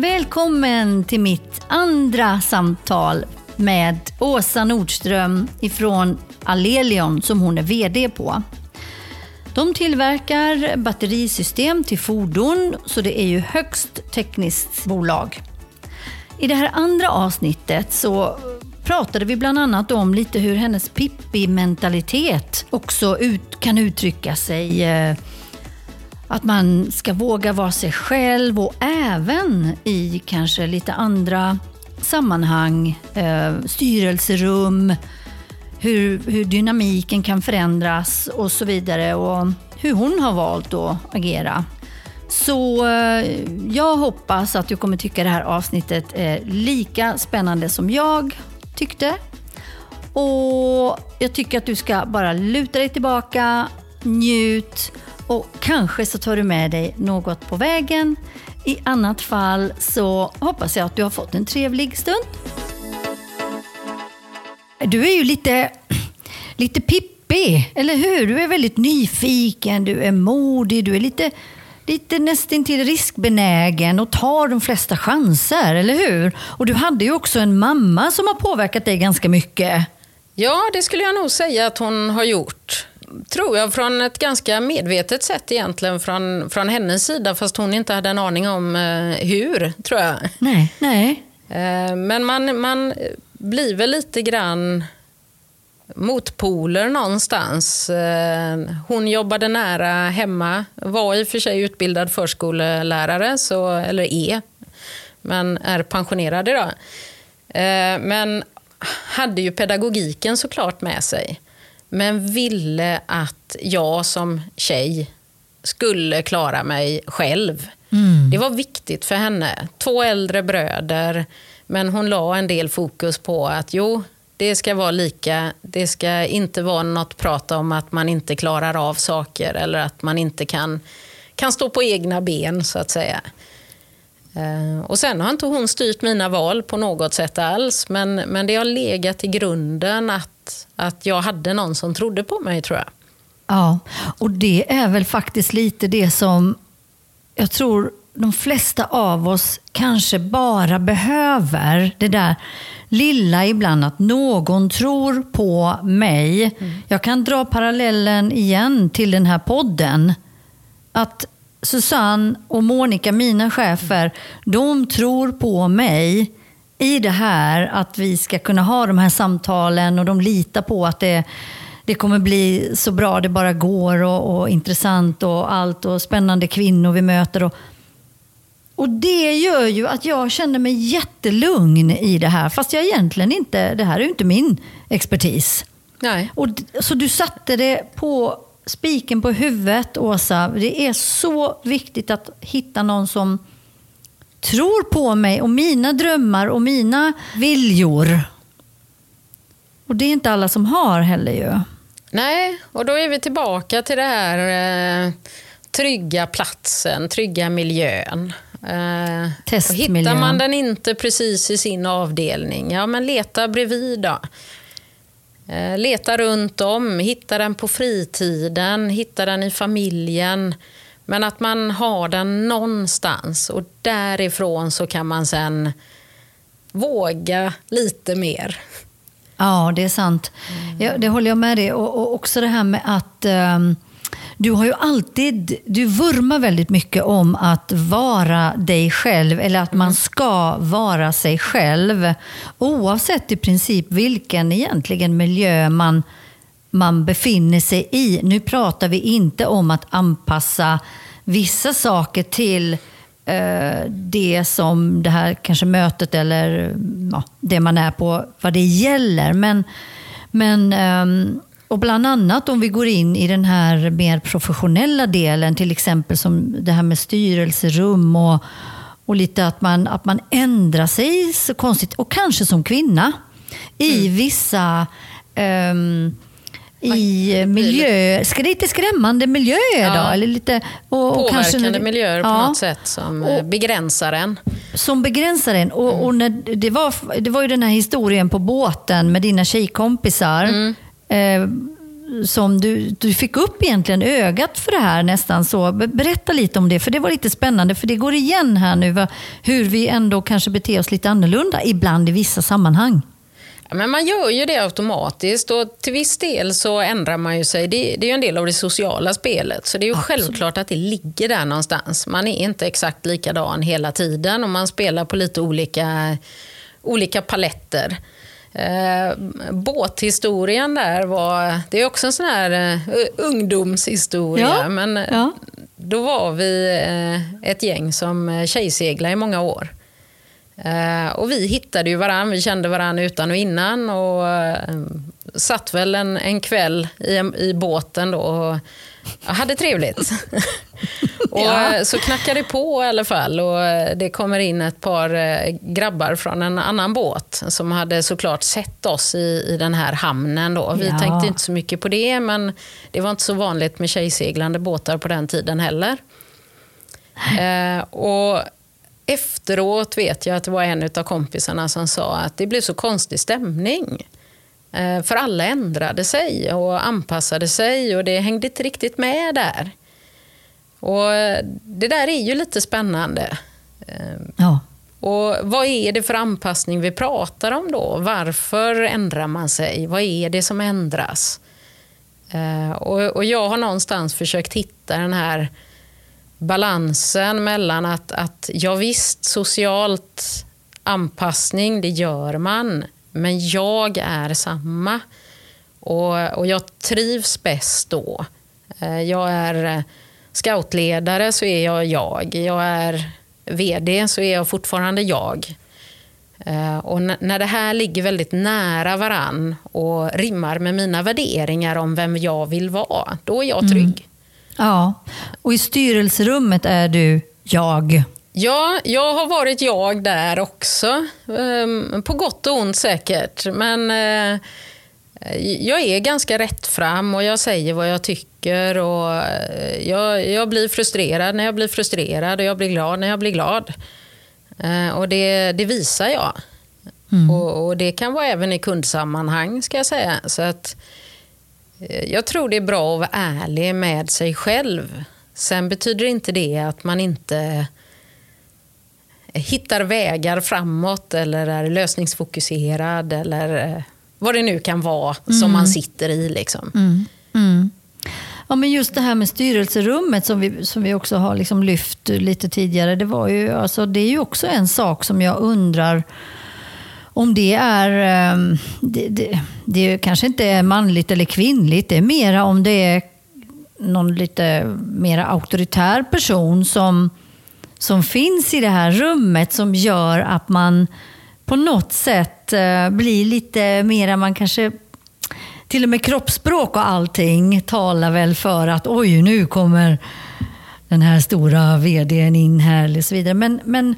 Välkommen till mitt andra samtal med Åsa Nordström ifrån Alelion som hon är VD på. De tillverkar batterisystem till fordon så det är ju högst tekniskt bolag. I det här andra avsnittet så pratade vi bland annat om lite hur hennes Pippi-mentalitet också ut, kan uttrycka sig. Eh, att man ska våga vara sig själv och även i kanske lite andra sammanhang, eh, styrelserum, hur, hur dynamiken kan förändras och så vidare och hur hon har valt att agera. Så eh, jag hoppas att du kommer tycka det här avsnittet är lika spännande som jag tyckte. Och jag tycker att du ska bara luta dig tillbaka, njut och kanske så tar du med dig något på vägen. I annat fall så hoppas jag att du har fått en trevlig stund. Du är ju lite, lite pippig, eller hur? Du är väldigt nyfiken, du är modig, du är lite, lite nästintill riskbenägen och tar de flesta chanser, eller hur? Och du hade ju också en mamma som har påverkat dig ganska mycket. Ja, det skulle jag nog säga att hon har gjort. Tror jag från ett ganska medvetet sätt egentligen från, från hennes sida fast hon inte hade en aning om eh, hur, tror jag. Nej, nej. Eh, men man, man blir väl lite grann motpoler någonstans. Eh, hon jobbade nära hemma, var i och för sig utbildad förskollärare, så, eller är, men är pensionerad idag. Men hade ju pedagogiken såklart med sig. Men ville att jag som tjej skulle klara mig själv. Mm. Det var viktigt för henne. Två äldre bröder, men hon la en del fokus på att jo, det ska vara lika. Det ska inte vara något prat om att man inte klarar av saker eller att man inte kan, kan stå på egna ben, så att säga. Eh, och sen har inte hon styrt mina val på något sätt alls, men, men det har legat i grunden att, att jag hade någon som trodde på mig, tror jag. Ja, och det är väl faktiskt lite det som jag tror de flesta av oss kanske bara behöver. Det där lilla ibland att någon tror på mig. Mm. Jag kan dra parallellen igen till den här podden. Att Susanne och Monica, mina chefer, de tror på mig i det här att vi ska kunna ha de här samtalen och de litar på att det, det kommer bli så bra det bara går och, och intressant och allt och spännande kvinnor vi möter. Och, och det gör ju att jag känner mig jättelugn i det här. Fast jag egentligen inte, det här är ju inte min expertis. Nej. Och, så du satte det på spiken på huvudet, Åsa. Det är så viktigt att hitta någon som tror på mig och mina drömmar och mina viljor. Och det är inte alla som har heller ju. Nej, och då är vi tillbaka till det här eh, trygga platsen, trygga miljön. Eh, Testmiljön. Hittar man den inte precis i sin avdelning, ja men leta bredvid då. Eh, leta runt om, hitta den på fritiden, hitta den i familjen. Men att man har den någonstans och därifrån så kan man sen våga lite mer. Ja, det är sant. Mm. Ja, det håller jag med dig och, och också det här med att um du har ju alltid, du vurmar väldigt mycket om att vara dig själv eller att man mm. ska vara sig själv. Oavsett i princip vilken egentligen miljö man, man befinner sig i. Nu pratar vi inte om att anpassa vissa saker till eh, det som det här kanske mötet eller ja, det man är på, vad det gäller. Men, men um, och bland annat om vi går in i den här mer professionella delen, till exempel som det här med styrelserum och, och lite att man, att man ändrar sig så konstigt, och kanske som kvinna, i mm. vissa um, i miljö, lite skrämmande miljöer ja. då? Eller lite, och, och Påverkande kanske, miljöer på ja. något sätt som och, begränsar en. Som begränsar en. Och, mm. och när, det, var, det var ju den här historien på båten med dina tjejkompisar. Mm. Eh, som du, du fick upp egentligen ögat för det här nästan så. Berätta lite om det, för det var lite spännande. För det går igen här nu, hur vi ändå kanske beter oss lite annorlunda ibland i vissa sammanhang. Men man gör ju det automatiskt och till viss del så ändrar man ju sig. Det, det är ju en del av det sociala spelet. Så det är ju Absolut. självklart att det ligger där någonstans. Man är inte exakt likadan hela tiden och man spelar på lite olika, olika paletter. Eh, båthistorien där var, det är också en sån här uh, ungdomshistoria. Ja, men ja. Då var vi uh, ett gäng som tjejseglade i många år. Uh, och vi hittade ju varann, vi kände varann utan och innan och uh, satt väl en, en kväll i, i båten då och hade trevligt. och ja. Så knackade det på i alla fall och det kommer in ett par eh, grabbar från en annan båt som hade såklart sett oss i, i den här hamnen. Då. Vi ja. tänkte inte så mycket på det, men det var inte så vanligt med tjejseglande båtar på den tiden heller. Eh, och efteråt vet jag att det var en av kompisarna som sa att det blev så konstig stämning. Eh, för alla ändrade sig och anpassade sig och det hängde inte riktigt med där. Och det där är ju lite spännande. Eh, ja. Och Vad är det för anpassning vi pratar om då? Varför ändrar man sig? Vad är det som ändras? Eh, och, jag har någonstans försökt hitta den här balansen mellan att, att ja visst, socialt anpassning, det gör man. Men jag är samma. Och, och jag trivs bäst då. Eh, jag är scoutledare så är jag jag. Jag är VD så är jag fortfarande jag. Eh, och när det här ligger väldigt nära varann och rimmar med mina värderingar om vem jag vill vara, då är jag trygg. Mm. Ja, och i styrelserummet är du jag. Ja, jag har varit jag där också. Ehm, på gott och ont säkert. Men eh, jag är ganska rättfram och jag säger vad jag tycker. Och eh, jag, jag blir frustrerad när jag blir frustrerad och jag blir glad när jag blir glad. Eh, och det, det visar jag. Mm. Och, och, Det kan vara även i kundsammanhang ska jag säga. Så att, jag tror det är bra att vara ärlig med sig själv. Sen betyder inte det att man inte hittar vägar framåt eller är lösningsfokuserad eller eh, vad det nu kan vara mm. som man sitter i. Liksom. Mm. Mm. Ja, men just det här med styrelserummet som vi, som vi också har liksom lyft lite tidigare. Det, var ju, alltså, det är ju också en sak som jag undrar om det är... Ehm, det, det, det kanske inte är manligt eller kvinnligt. Det är mera om det är någon lite mer auktoritär person som som finns i det här rummet som gör att man på något sätt eh, blir lite mera, man kanske till och med kroppsspråk och allting talar väl för att oj, nu kommer den här stora vdn in här och så vidare. Men, men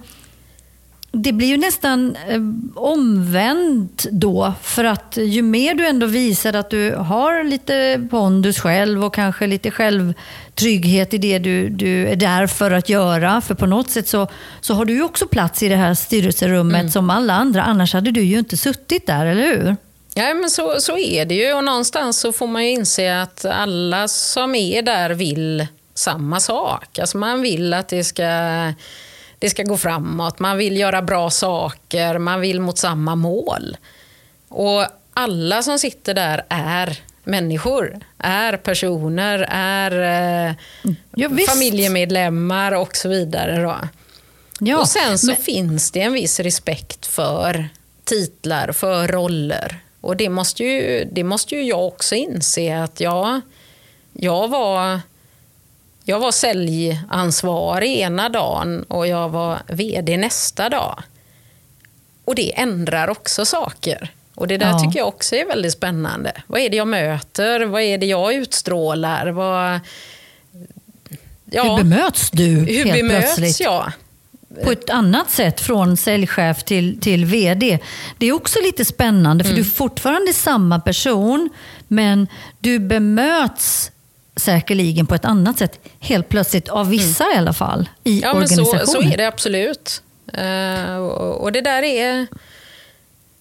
det blir ju nästan eh, omvänt då. För att ju mer du ändå visar att du har lite pondus själv och kanske lite självtrygghet i det du, du är där för att göra. För på något sätt så, så har du ju också plats i det här styrelserummet mm. som alla andra. Annars hade du ju inte suttit där, eller hur? Ja, men så, så är det ju. Och någonstans så får man ju inse att alla som är där vill samma sak. Alltså man vill att det ska det ska gå framåt, man vill göra bra saker, man vill mot samma mål. Och alla som sitter där är människor, är personer, är eh, ja, familjemedlemmar och så vidare. Då. Ja, och sen så men... finns det en viss respekt för titlar, för roller. Och det måste ju, det måste ju jag också inse att ja, jag var jag var säljansvarig ena dagen och jag var vd nästa dag. Och det ändrar också saker. Och Det där ja. tycker jag också är väldigt spännande. Vad är det jag möter? Vad är det jag utstrålar? Vad... Ja. Hur bemöts du Hur helt bemöts plötsligt? jag? på ett annat sätt från säljchef till, till vd. Det är också lite spännande för mm. du är fortfarande samma person men du bemöts säkerligen på ett annat sätt. Helt plötsligt, av vissa mm. i alla fall, i ja, organisationen. Så, så är det absolut. Uh, och, och, det där är...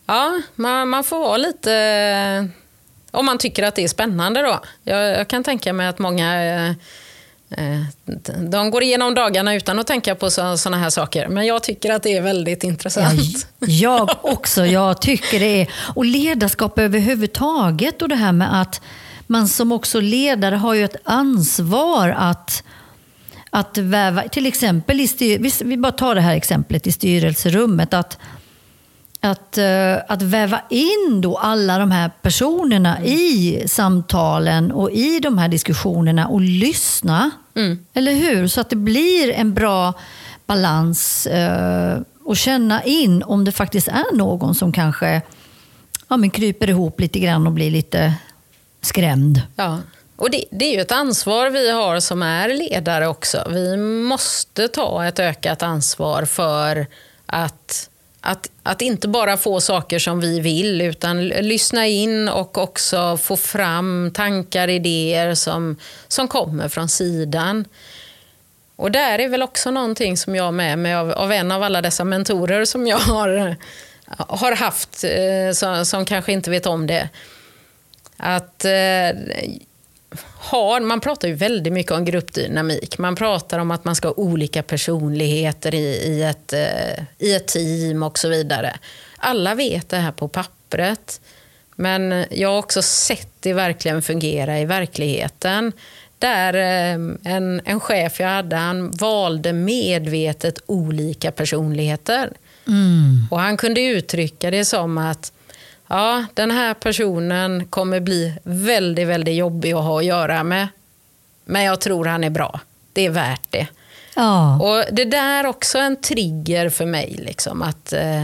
Ja, man, man får vara lite om man tycker att det är spännande då. Jag, jag kan tänka mig att många eh de går igenom dagarna utan att tänka på sådana här saker. Men jag tycker att det är väldigt intressant. Ja, jag också. Jag tycker det är. Och ledarskap överhuvudtaget och det här med att man som också ledare har ju ett ansvar att att väva, till exempel i styr, vi bara tar det här exemplet i styrelserummet, att, att, uh, att väva in då alla de här personerna mm. i samtalen och i de här diskussionerna och lyssna. Mm. Eller hur? Så att det blir en bra balans uh, och känna in om det faktiskt är någon som kanske ja, men kryper ihop lite grann och blir lite skrämd. Ja. Och det, det, är ju ett ansvar vi har som är ledare också. Vi måste ta ett ökat ansvar för att, att, att inte bara få saker som vi vill utan lyssna in och också få fram tankar, idéer som, som kommer från sidan. Och där är väl också någonting som jag med mig av, av en av alla dessa mentorer som jag har, har haft, eh, som, som kanske inte vet om det. Att eh, har, man pratar ju väldigt mycket om gruppdynamik. Man pratar om att man ska ha olika personligheter i, i, ett, eh, i ett team och så vidare. Alla vet det här på pappret. Men jag har också sett det verkligen fungera i verkligheten. Där eh, en, en chef jag hade, han valde medvetet olika personligheter. Mm. Och Han kunde uttrycka det som att ja, den här personen kommer bli väldigt, väldigt jobbig att ha att göra med. Men jag tror han är bra. Det är värt det. Ja. Och Det där är också en trigger för mig. Liksom, att eh,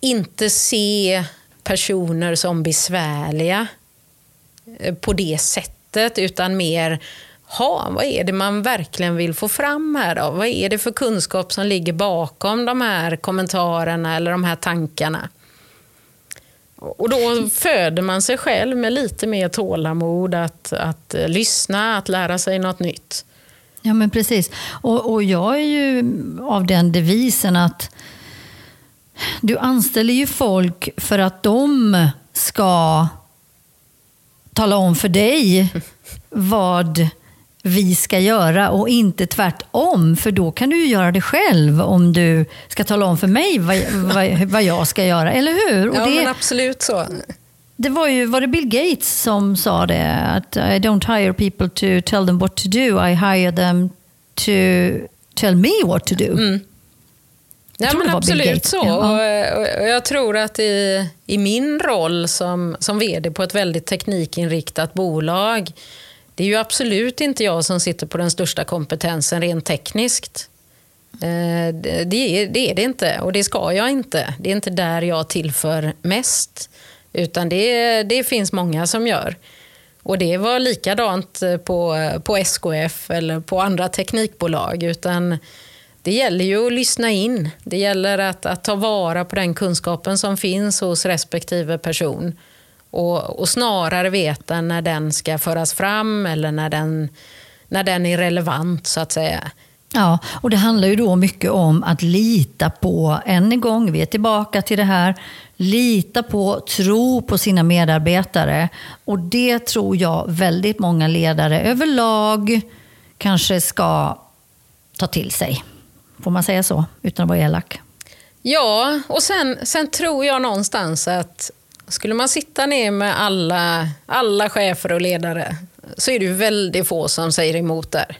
inte se personer som besvärliga eh, på det sättet, utan mer ha, vad är det man verkligen vill få fram här då? Vad är det för kunskap som ligger bakom de här kommentarerna eller de här tankarna? Och då föder man sig själv med lite mer tålamod att, att eh, lyssna, att lära sig något nytt. Ja men precis. Och, och jag är ju av den devisen att du anställer ju folk för att de ska tala om för dig vad vi ska göra och inte tvärtom. För då kan du ju göra det själv om du ska tala om för mig vad, vad, vad jag ska göra. Eller hur? Och ja, det, men absolut så. Det var ju var det Bill Gates som sa det, att I don't hire people to tell them what to do, I hire them to tell me what to do. Mm. Ja, men absolut så. Ja. Och, och, jag tror att i, i min roll som, som vd på ett väldigt teknikinriktat bolag det är ju absolut inte jag som sitter på den största kompetensen rent tekniskt. Eh, det är, det är det inte och det ska jag inte. Det är inte där jag tillför mest. Utan det, det finns många som gör. Och det var likadant på, på SKF eller på andra teknikbolag. Utan det gäller ju att lyssna in. Det gäller att, att ta vara på den kunskapen som finns hos respektive person och, och, snarare veta när den ska föras fram eller när den, när den är relevant så att säga. Ja, och det handlar ju då mycket om att lita på, än en gång, vi är tillbaka till det här, lita på, tro på sina medarbetare. Och det tror jag väldigt många ledare överlag kanske ska ta till sig. Får man säga så, utan att vara elak? Ja, och sen, sen tror jag någonstans att skulle man sitta ner med alla, alla chefer och ledare så är det väldigt få som säger emot där.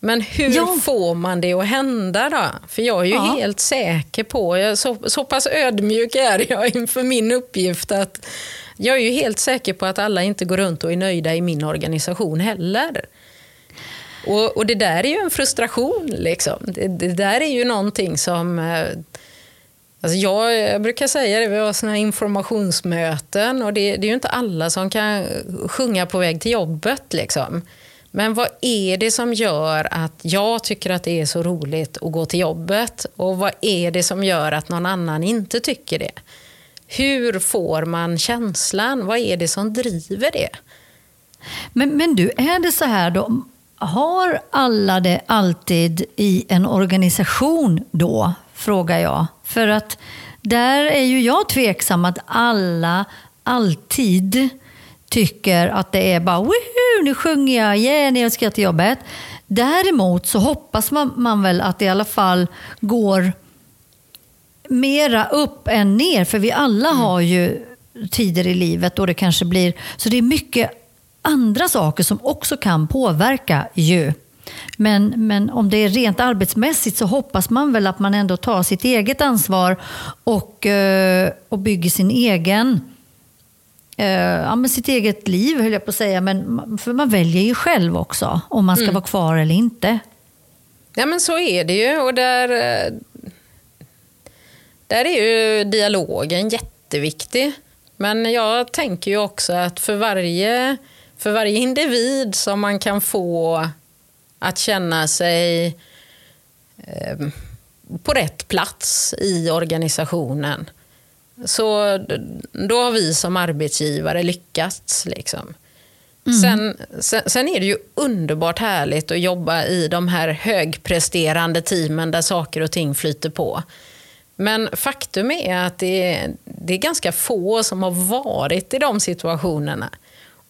Men hur ja. får man det att hända då? För jag är ju ja. helt säker på, jag, så, så pass ödmjuk är jag inför min uppgift att jag är ju helt säker på att alla inte går runt och är nöjda i min organisation heller. Och, och det där är ju en frustration. Liksom. Det, det där är ju någonting som eh, Alltså jag, jag, brukar säga det, vi har såna informationsmöten och det, det, är ju inte alla som kan sjunga på väg till jobbet. Liksom. Men vad är det som gör att jag tycker att det är så roligt att gå till jobbet? Och vad är det som gör att någon annan inte tycker det? Hur får man känslan? Vad är det som driver det? Men, men du, är det så här då? Har alla det alltid i en organisation då? Frågar jag. För att där är ju jag tveksam att alla alltid tycker att det är bara Woohoo, nu sjunger jag, yeah, jag ska till jobbet. Däremot så hoppas man, man väl att det i alla fall går mera upp än ner. För vi alla mm. har ju tider i livet då det kanske blir... Så det är mycket andra saker som också kan påverka ju. Men, men om det är rent arbetsmässigt så hoppas man väl att man ändå tar sitt eget ansvar och, eh, och bygger sin egen eh, ja, men sitt eget liv, höll jag på att säga. Men, för man väljer ju själv också om man ska mm. vara kvar eller inte. Ja, men så är det ju. Och där, eh, där är ju dialogen jätteviktig. Men jag tänker ju också att för varje, för varje individ som man kan få att känna sig eh, på rätt plats i organisationen så då har vi som arbetsgivare lyckats. Liksom. Mm. Sen, sen, sen, är det ju underbart härligt att jobba i de här högpresterande teamen där saker och ting flyter på. Men faktum är att det är, det är ganska få som har varit i de situationerna.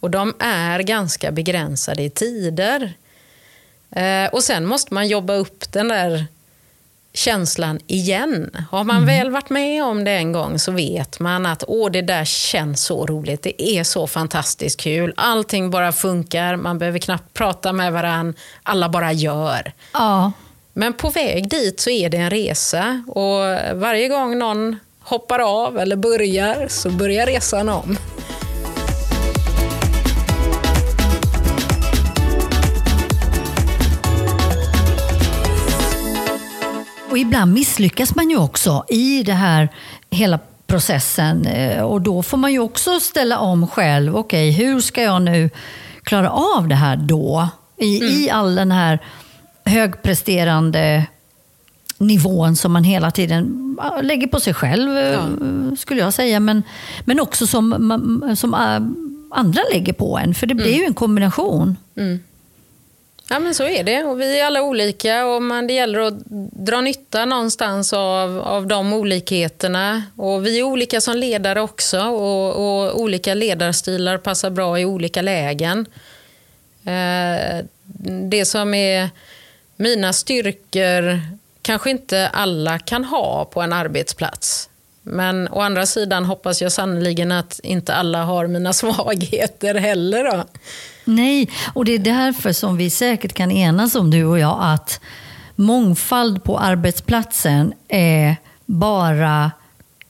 Och de är ganska begränsade i tider. Eh, och sen måste man jobba upp den där känslan igen. Har man mm. väl varit med om det en gång så vet man att Åh, det där känns så roligt. Det är så fantastiskt kul. Allting bara funkar. Man behöver knappt prata med varandra. Alla bara gör. Ja. Men på väg dit så är det en resa och varje gång någon hoppar av eller börjar så börjar resan om. Och ibland misslyckas man ju också i det här hela processen eh, och då får man ju också ställa om själv. Okej, okay, hur ska jag nu klara av det här då? I, mm. i all den här högpresterande nivån som man hela tiden lägger på sig själv, ja. Eh, skulle jag säga. Men, men också som, som eh, andra lägger på en, för det blir mm. ju en kombination. Mm. Ja men så är det och vi är alla olika och man, det gäller att dra nytta någonstans av, av de olikheterna. Och vi är olika som ledare också och, och olika ledarstilar passar bra i olika lägen. Eh, det som är mina styrkor kanske inte alla kan ha på en arbetsplats. Men å andra sidan hoppas jag sannoliken att inte alla har mina svagheter heller. Då. Nej, och det är därför som vi säkert kan enas om, du och jag, att mångfald på arbetsplatsen är bara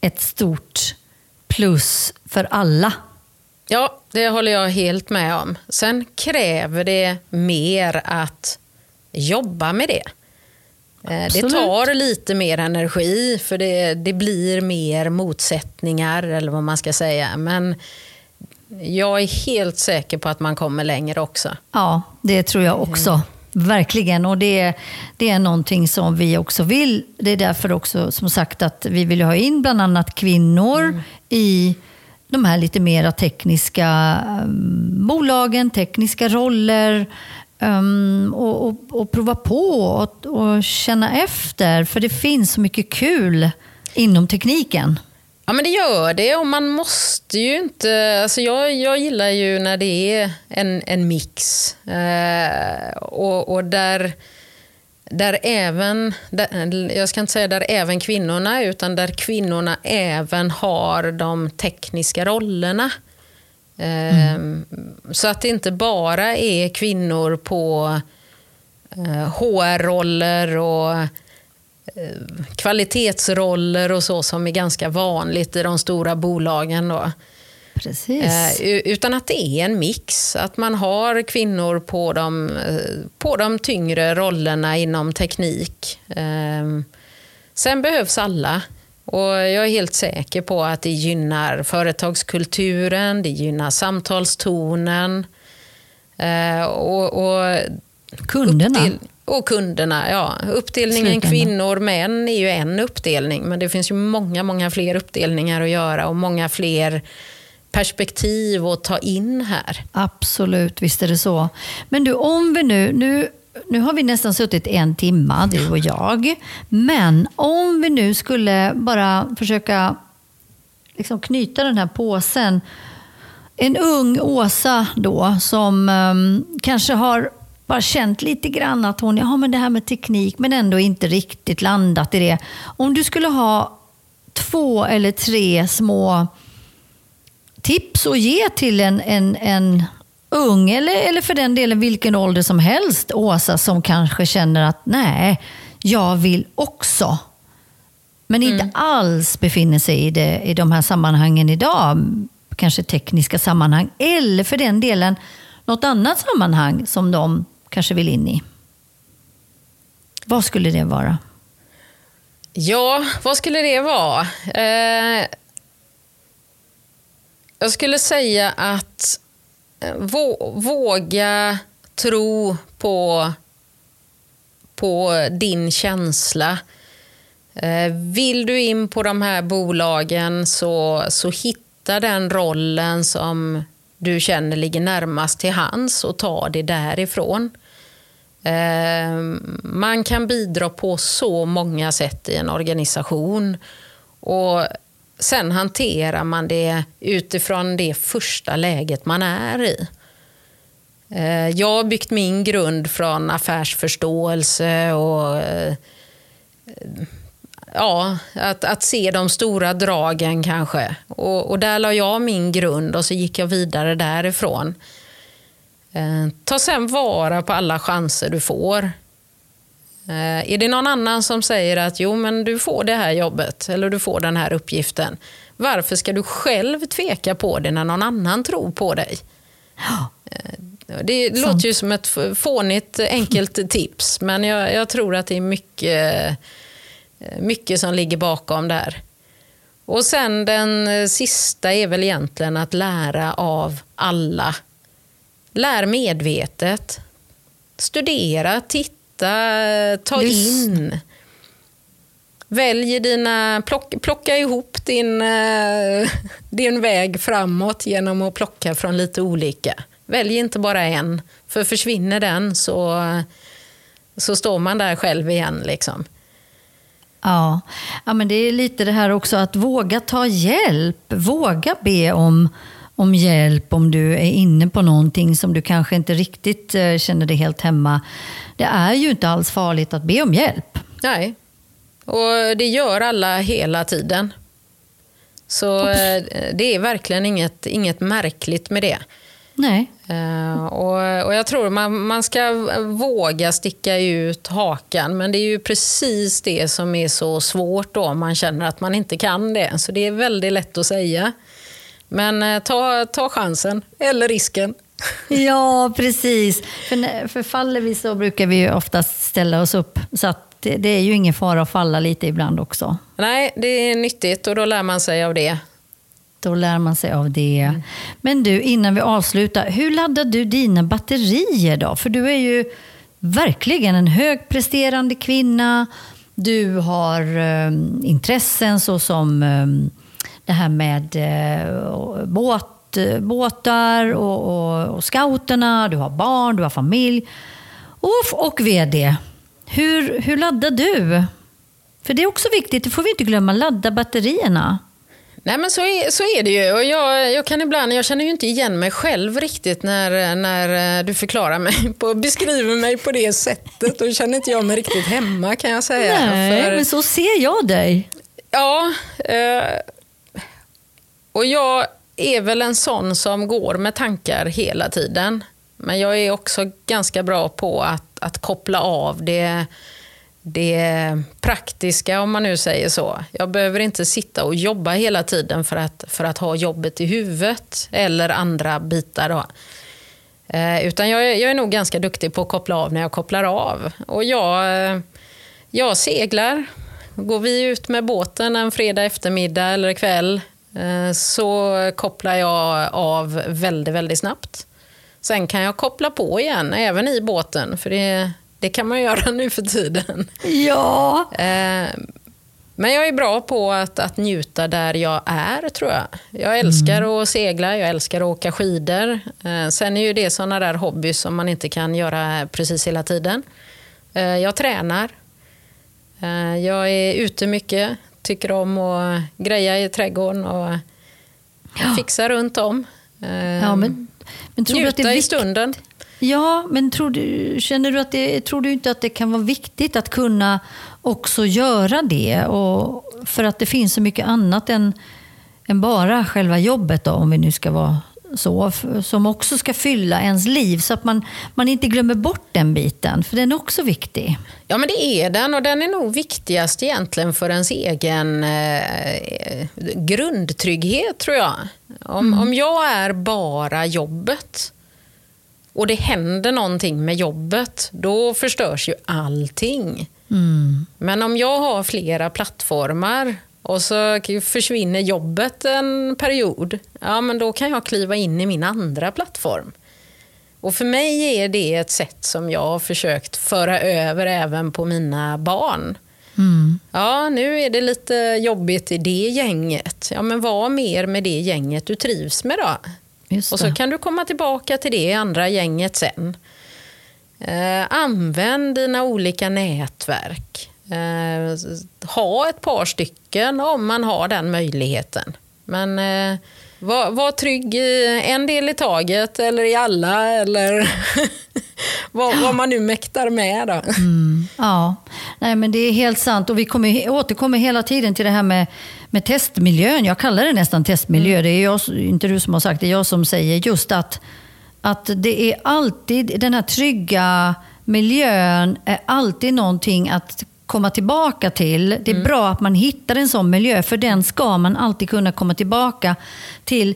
ett stort plus för alla. Ja, det håller jag helt med om. Sen kräver det mer att jobba med det. Absolut. Det tar lite mer energi för det, det blir mer motsättningar eller vad man ska säga. Men jag är helt säker på att man kommer längre också. Ja, det tror jag också. Mm. Verkligen. Och det, det är någonting som vi också vill. Det är därför också som sagt att vi vill ha in bland annat kvinnor mm. i de här lite mera tekniska um, bolagen, tekniska roller. Um, och, och, och, prova på och, och känna efter. För det finns så mycket kul inom tekniken. Ja men det gör det och man måste ju inte... Alltså jag, jag gillar ju när det är en, en mix. Eh, och, och där, där även, där, jag ska inte säga där även kvinnorna, utan där kvinnorna även har de tekniska rollerna. Eh, mm. Så att det inte bara är kvinnor på eh, HR-roller och kvalitetsroller och så som är ganska vanligt i de stora bolagen. Då. Precis. Eh, utan att det är en mix. Att man har kvinnor på de, eh, på de tyngre rollerna inom teknik. Sen behövs alla. Och jag är helt säker på att det gynnar företagskulturen, det gynnar samtalstonen. Och, och Kunderna. Till, och kunderna, ja. Uppdelningen kvinnor, män är ju en uppdelning. Men det finns ju många, många fler uppdelningar att göra och många fler perspektiv att ta in här. Absolut, visst är det så. Men du, om vi nu, nu nu har vi nästan suttit en timma, du och jag. Men om vi nu skulle bara försöka liksom knyta den här påsen. En ung Åsa då som um, kanske har bara känt lite grann att hon, ja men det här med teknik, men ändå inte riktigt landat i det. Om du skulle ha två eller tre små tips att ge till en, en, en ung, eller, eller för den delen vilken ålder som helst, Åsa, som kanske känner att nej, jag vill också. Men inte mm. alls befinner sig i, det, i de här sammanhangen idag. Kanske tekniska sammanhang, eller för den delen något annat sammanhang som de kanske vill in i. Vad skulle det vara? Ja, vad skulle det vara? Eh, jag skulle säga att eh, vå, våga tro på, på din känsla. Eh, vill du in på de här bolagen så, så hitta den rollen som du känner ligger närmast till hands och ta det därifrån. Eh, man kan bidra på så många sätt i en organisation. Och Sen hanterar man det utifrån det första läget man är i. Eh, jag har byggt min grund från affärsförståelse och eh, ja, att, att se de stora dragen kanske. Och, och där la jag min grund och så gick jag vidare därifrån. Eh, ta sen vara på alla chanser du får. Eh, är det någon annan som säger att jo, men du får det här jobbet eller du får den här uppgiften. Varför ska du själv tveka på det när någon annan tror på dig? Eh, det Sant. låter ju som ett fånigt enkelt tips, men jag, jag, tror att det är mycket, mycket som ligger bakom där. Och sen den sista är väl egentligen att lära av alla Lär medvetet. Studera, titta, ta Just. in. Välj dina, plock, plocka ihop din, eh, din väg framåt genom att plocka från lite olika. Välj inte bara en, för försvinner den så, så står man där själv igen. Liksom. Ja. ja, men det är lite det här också att våga ta hjälp. Våga be om om hjälp om du är inne på någonting som du kanske inte riktigt eh, känner dig helt hemma. Det är ju inte alls farligt att be om hjälp. Nej, och det gör alla hela tiden. Så eh, det är verkligen inget, inget märkligt med det. Nej. Uh, och, och, Jag tror man, man ska våga sticka ut hakan, men det är ju precis det som är så svårt då, om man känner att man inte kan det. Så det är väldigt lätt att säga. Men eh, ta, ta chansen, eller risken. Ja, precis. För, för faller vi så brukar vi oftast ställa oss upp. Så att det, det, är ju ingen fara att falla lite ibland också. Nej, det är nyttigt och då lär man sig av det. Då lär man sig av det. Mm. Men du, innan vi avslutar, hur laddar du dina batterier då? För du är ju verkligen en högpresterande kvinna. Du har um, intressen såsom um, det här med eh, båt, båtar och, och, och, scouterna, du har barn, du har familj och, och VD. Hur, hur laddar du? För det är också viktigt, det får vi inte glömma, ladda batterierna. Nej men så är, så är det ju. Och jag, jag kan ibland, jag känner ju inte igen mig själv riktigt när, när du förklarar mig, på, beskriver mig på det sättet. Då känner inte jag mig riktigt hemma kan jag säga. Nej, För, men så ser jag dig. Ja, eh, och jag är väl en sån som går med tankar hela tiden. Men jag är också ganska bra på att, att koppla av det, det praktiska, om man nu säger så. Jag behöver inte sitta och jobba hela tiden för att, för att ha jobbet i huvudet eller andra bitar. Då. Eh, utan jag är, jag är nog ganska duktig på att koppla av när jag kopplar av. Och jag, eh, jag seglar. Går vi ut med båten en fredag eftermiddag eller kväll så kopplar jag av väldigt, väldigt snabbt. Sen kan jag koppla på igen, även i båten, för det, det kan man göra nu för tiden. Ja. Eh, men jag är bra på att, att njuta där jag är, tror jag. Jag älskar mm. att segla, jag älskar att åka skidor. Eh, sen är ju det sådana där hobbys som man inte kan göra precis hela tiden. Jag tränar. Jag är ute mycket, tycker om att greja i trädgården och fixa runt om. Ja, men, men tror du att det är Njuta i stunden. Ja, men tror du, känner du att det, tror du inte att det kan vara viktigt att kunna också göra det? Och för att det finns så mycket annat än, än bara själva jobbet, då, om vi nu ska vara så, som också ska fylla ens liv. Så att man, man inte glömmer bort den biten, för den är också viktig. Ja, men det är den och den är nog viktigast egentligen för ens egen eh, grundtrygghet tror jag. Om, om jag är bara jobbet och det händer någonting med jobbet, då förstörs ju allting. Men om jag har flera plattformar och så försvinner jobbet en period, ja men då kan jag kliva in i min andra plattform. Och för mig är det ett sätt som jag har försökt föra över även på mina barn. Ja, nu är det lite jobbigt i det gänget. Ja, men var mer med det gänget du trivs med då. Och så kan du komma tillbaka till det andra gänget sen. Eh, använd dina olika nätverk. Eh, ha ett par stycken om man har den möjligheten. Men eh, var, var trygg i en del i taget eller i alla eller vad, vad man nu mäktar med. Då. Ja, nej, men det är helt sant. Och vi kommer, återkommer hela tiden till det här med, med testmiljön. Jag kallar det nästan testmiljö. Det är jag, inte du som har sagt det, är jag som säger just att, att det är alltid, den här trygga miljön är alltid någonting att komma tillbaka till. Det är bra att man hittar en sån miljö, för den ska man alltid kunna komma tillbaka till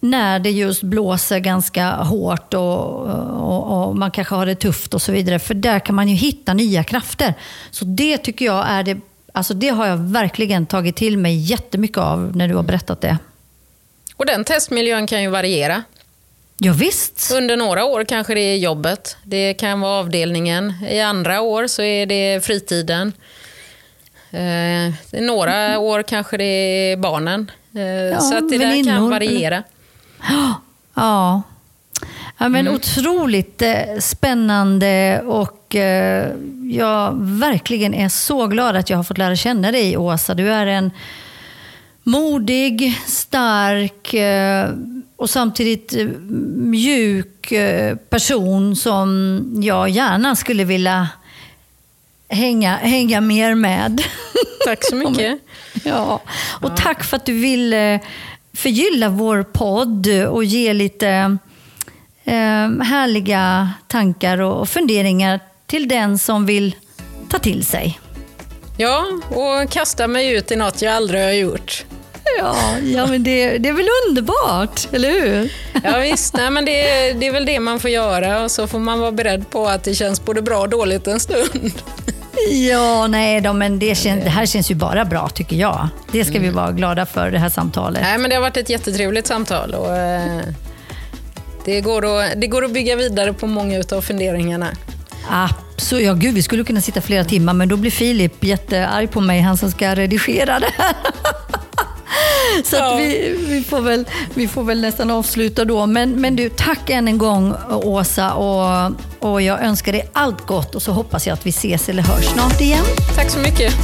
när det just blåser ganska hårt och, och, och man kanske har det tufft och så vidare. För där kan man ju hitta nya krafter. Så det tycker jag är det, alltså det har jag verkligen tagit till mig jättemycket av när du har berättat det. Och den testmiljön kan ju variera. Ja, visst. Under några år kanske det är jobbet, det kan vara avdelningen. I andra år så är det fritiden. Eh, I några år kanske det är barnen. Eh, så att det där kan variera. Ja. Ja, men Otroligt eh, spännande och eh, jag verkligen är så glad att jag har fått lära känna dig Åsa. Du är en modig, stark eh, och samtidigt eh, mjuk eh, person som jag gärna skulle vilja hänga, hänga mer med. Tack så mycket. Ja, och tack för att du vill eh, förgylla vår podd och ge lite eh, härliga tankar och och funderingar till den som vill ta till sig. Ja, och kasta mig ut i något jag aldrig har gjort. Ja, ja men det, det är väl underbart, eller hur? Ja, visst, nej, men det, är- det är väl det man får göra och så får man vara beredd på att det känns både bra och dåligt en stund. Ja, nej då, men det, kän, det här känns ju bara bra tycker jag. Det ska vi vara glada för, det här samtalet. Nej, men det har varit ett jättetrevligt samtal och eh, det, går att, det går att bygga vidare på många av funderingarna. Absolut. Ja, gud, vi skulle kunna sitta flera timmar, men då blir Filip jättearg på mig, han som ska redigera det här. Så Ja. vi, vi, får väl, vi får väl nästan avsluta då. Men, men du, tack än en gång Åsa och, och jag önskar dig allt gott och så hoppas jag att vi ses eller hörs snart igen. Tack så mycket.